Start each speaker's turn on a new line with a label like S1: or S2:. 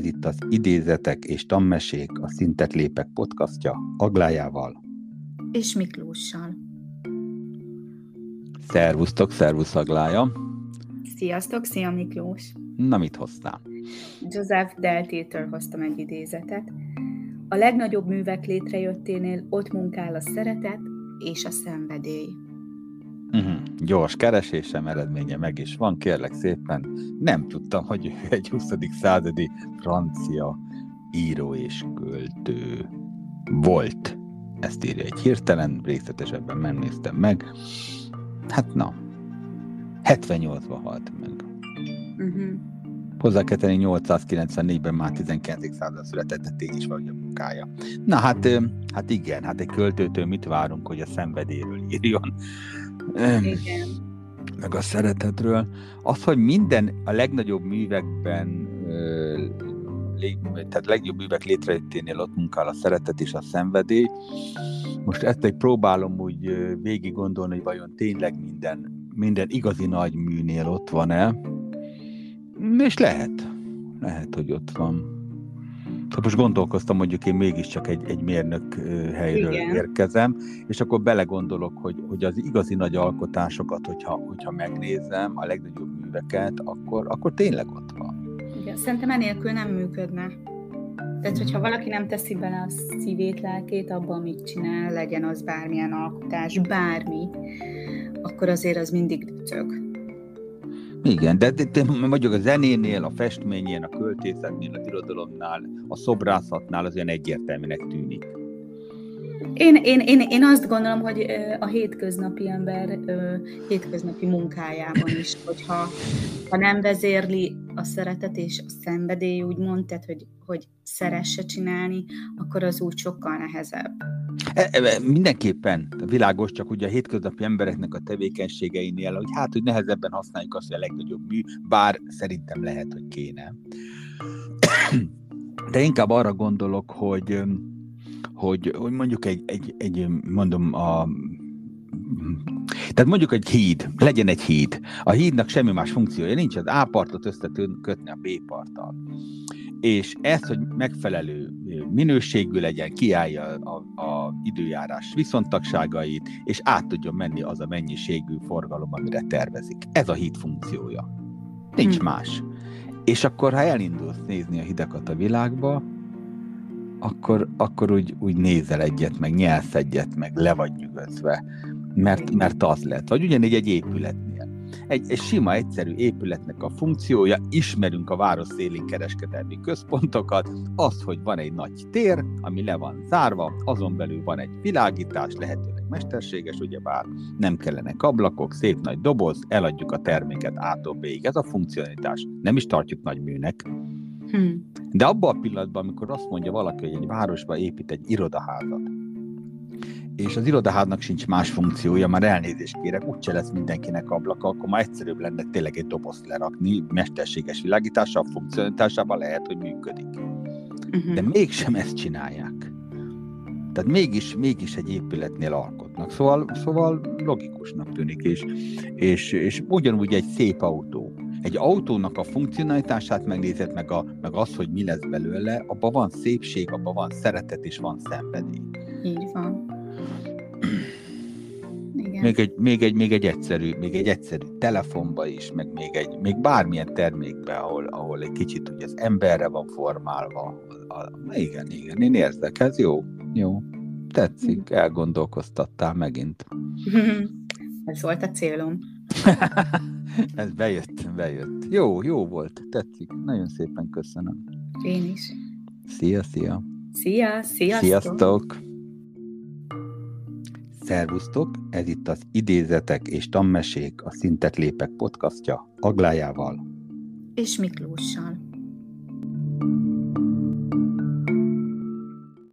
S1: ez itt az Idézetek és Tammesék, a Szintet Lépek podcastja Aglájával.
S2: És Miklóssal.
S1: Szervusztok, szervusz Aglája.
S2: Sziasztok, szia Miklós.
S1: Na, mit hoztál?
S2: Joseph Deltétől hoztam egy idézetet. A legnagyobb művek létrejötténél ott munkál a szeretet és a szenvedély.
S1: Uh-huh. Gyors keresésem eredménye meg is van, kérlek szépen. Nem tudtam, hogy ő egy 20. századi francia író és költő volt. Ezt írja egy hirtelen, részletesebben megnéztem meg. Hát na, 78-ban halt meg. Uh-huh. Hozzá kell tenni, 894-ben már 19. század született, tény is vagy a munkája. Na hát, hát igen, hát egy költőtől mit várunk, hogy a szenvedéről írjon? Igen. Meg a szeretetről. Az, hogy minden a legnagyobb művekben tehát legjobb művek létrejötténél ott munkál a szeretet és a szenvedély. Most ezt egy próbálom úgy végig gondolni, hogy vajon tényleg minden, minden igazi nagy műnél ott van-e. És lehet. Lehet, hogy ott van. Szóval most gondolkoztam, mondjuk én mégiscsak egy, egy mérnök helyről Igen. érkezem, és akkor belegondolok, hogy, hogy az igazi nagy alkotásokat, hogyha, hogyha megnézem, a legnagyobb műveket, akkor, akkor tényleg ott van.
S2: Igen, szerintem enélkül nem működne. Tehát, hogyha valaki nem teszi bele a szívét, lelkét abban, amit csinál, legyen az bármilyen alkotás, bármi, akkor azért az mindig döcög.
S1: Igen, de, de, de mondjuk a zenénél, a festményén, a költészetnél, a irodalomnál, a szobrászatnál az olyan egyértelműnek tűnik.
S2: Én, én, én, én azt gondolom, hogy a hétköznapi ember hétköznapi munkájában is, hogyha ha nem vezérli a szeretet és a szenvedély, úgymond, tehát hogy, hogy szeresse csinálni, akkor az úgy sokkal nehezebb.
S1: E, e, mindenképpen világos, csak ugye a hétköznapi embereknek a tevékenységeinél, hogy hát, hogy nehezebben használjuk azt, hogy a legnagyobb mű, bár szerintem lehet, hogy kéne. De inkább arra gondolok, hogy hogy, hogy mondjuk egy, egy, egy, mondom, a tehát mondjuk egy híd, legyen egy híd. A hídnak semmi más funkciója nincs, az A partot összekötni a B parttal. És ezt, hogy megfelelő minőségű legyen, kiállja a, a időjárás viszontagságait, és át tudjon menni az a mennyiségű forgalom, amire tervezik. Ez a híd funkciója. Nincs hmm. más. És akkor, ha elindulsz nézni a hidakat a világba, akkor, akkor úgy, úgy nézel egyet, meg nyelsz egyet, meg le vagy nyugodva, mert, mert az lett. Vagy ugyanígy egy épületnél. Egy, egy sima, egyszerű épületnek a funkciója, ismerünk a város szélén kereskedelmi központokat, az, hogy van egy nagy tér, ami le van zárva, azon belül van egy világítás, lehetőleg mesterséges, ugyebár nem kellenek ablakok, szép nagy doboz, eladjuk a terméket ától Ez a funkcionalitás. Nem is tartjuk nagy műnek. Hmm. De abban a pillanatban, amikor azt mondja valaki, hogy egy városba épít egy irodaházat, és az irodaháznak sincs más funkciója, már elnézést kérek, úgyse lesz mindenkinek ablaka, akkor már egyszerűbb lenne tényleg egy dobozt lerakni, mesterséges világítással, funkcionalitásában lehet, hogy működik. Uh-huh. De mégsem ezt csinálják. Tehát mégis, mégis egy épületnél alkotnak. Szóval, szóval logikusnak tűnik, és, és, és ugyanúgy egy szép autó egy autónak a funkcionalitását megnézed, meg, a, meg az, hogy mi lesz belőle, abban van szépség, abban van szeretet és van szenvedély.
S2: Így van.
S1: Igen. Még egy, még, egy, még egy egyszerű, még egy egyszerű telefonba is, meg még egy, még bármilyen termékbe, ahol, ahol egy kicsit ugye az emberre van formálva. A, a, igen, igen, én érzek, ez jó, jó. Tetszik, elgondolkoztattál megint.
S2: ez volt a célom.
S1: Ez bejött, bejött. Jó, jó volt, tetszik. Nagyon szépen köszönöm.
S2: Én is.
S1: Szia, szia.
S2: Szia, sziasztok.
S1: Sziasztok. Szervusztok, ez itt az Idézetek és Tammesék, a Szintet Lépek podcastja Aglájával.
S2: És Miklóssal.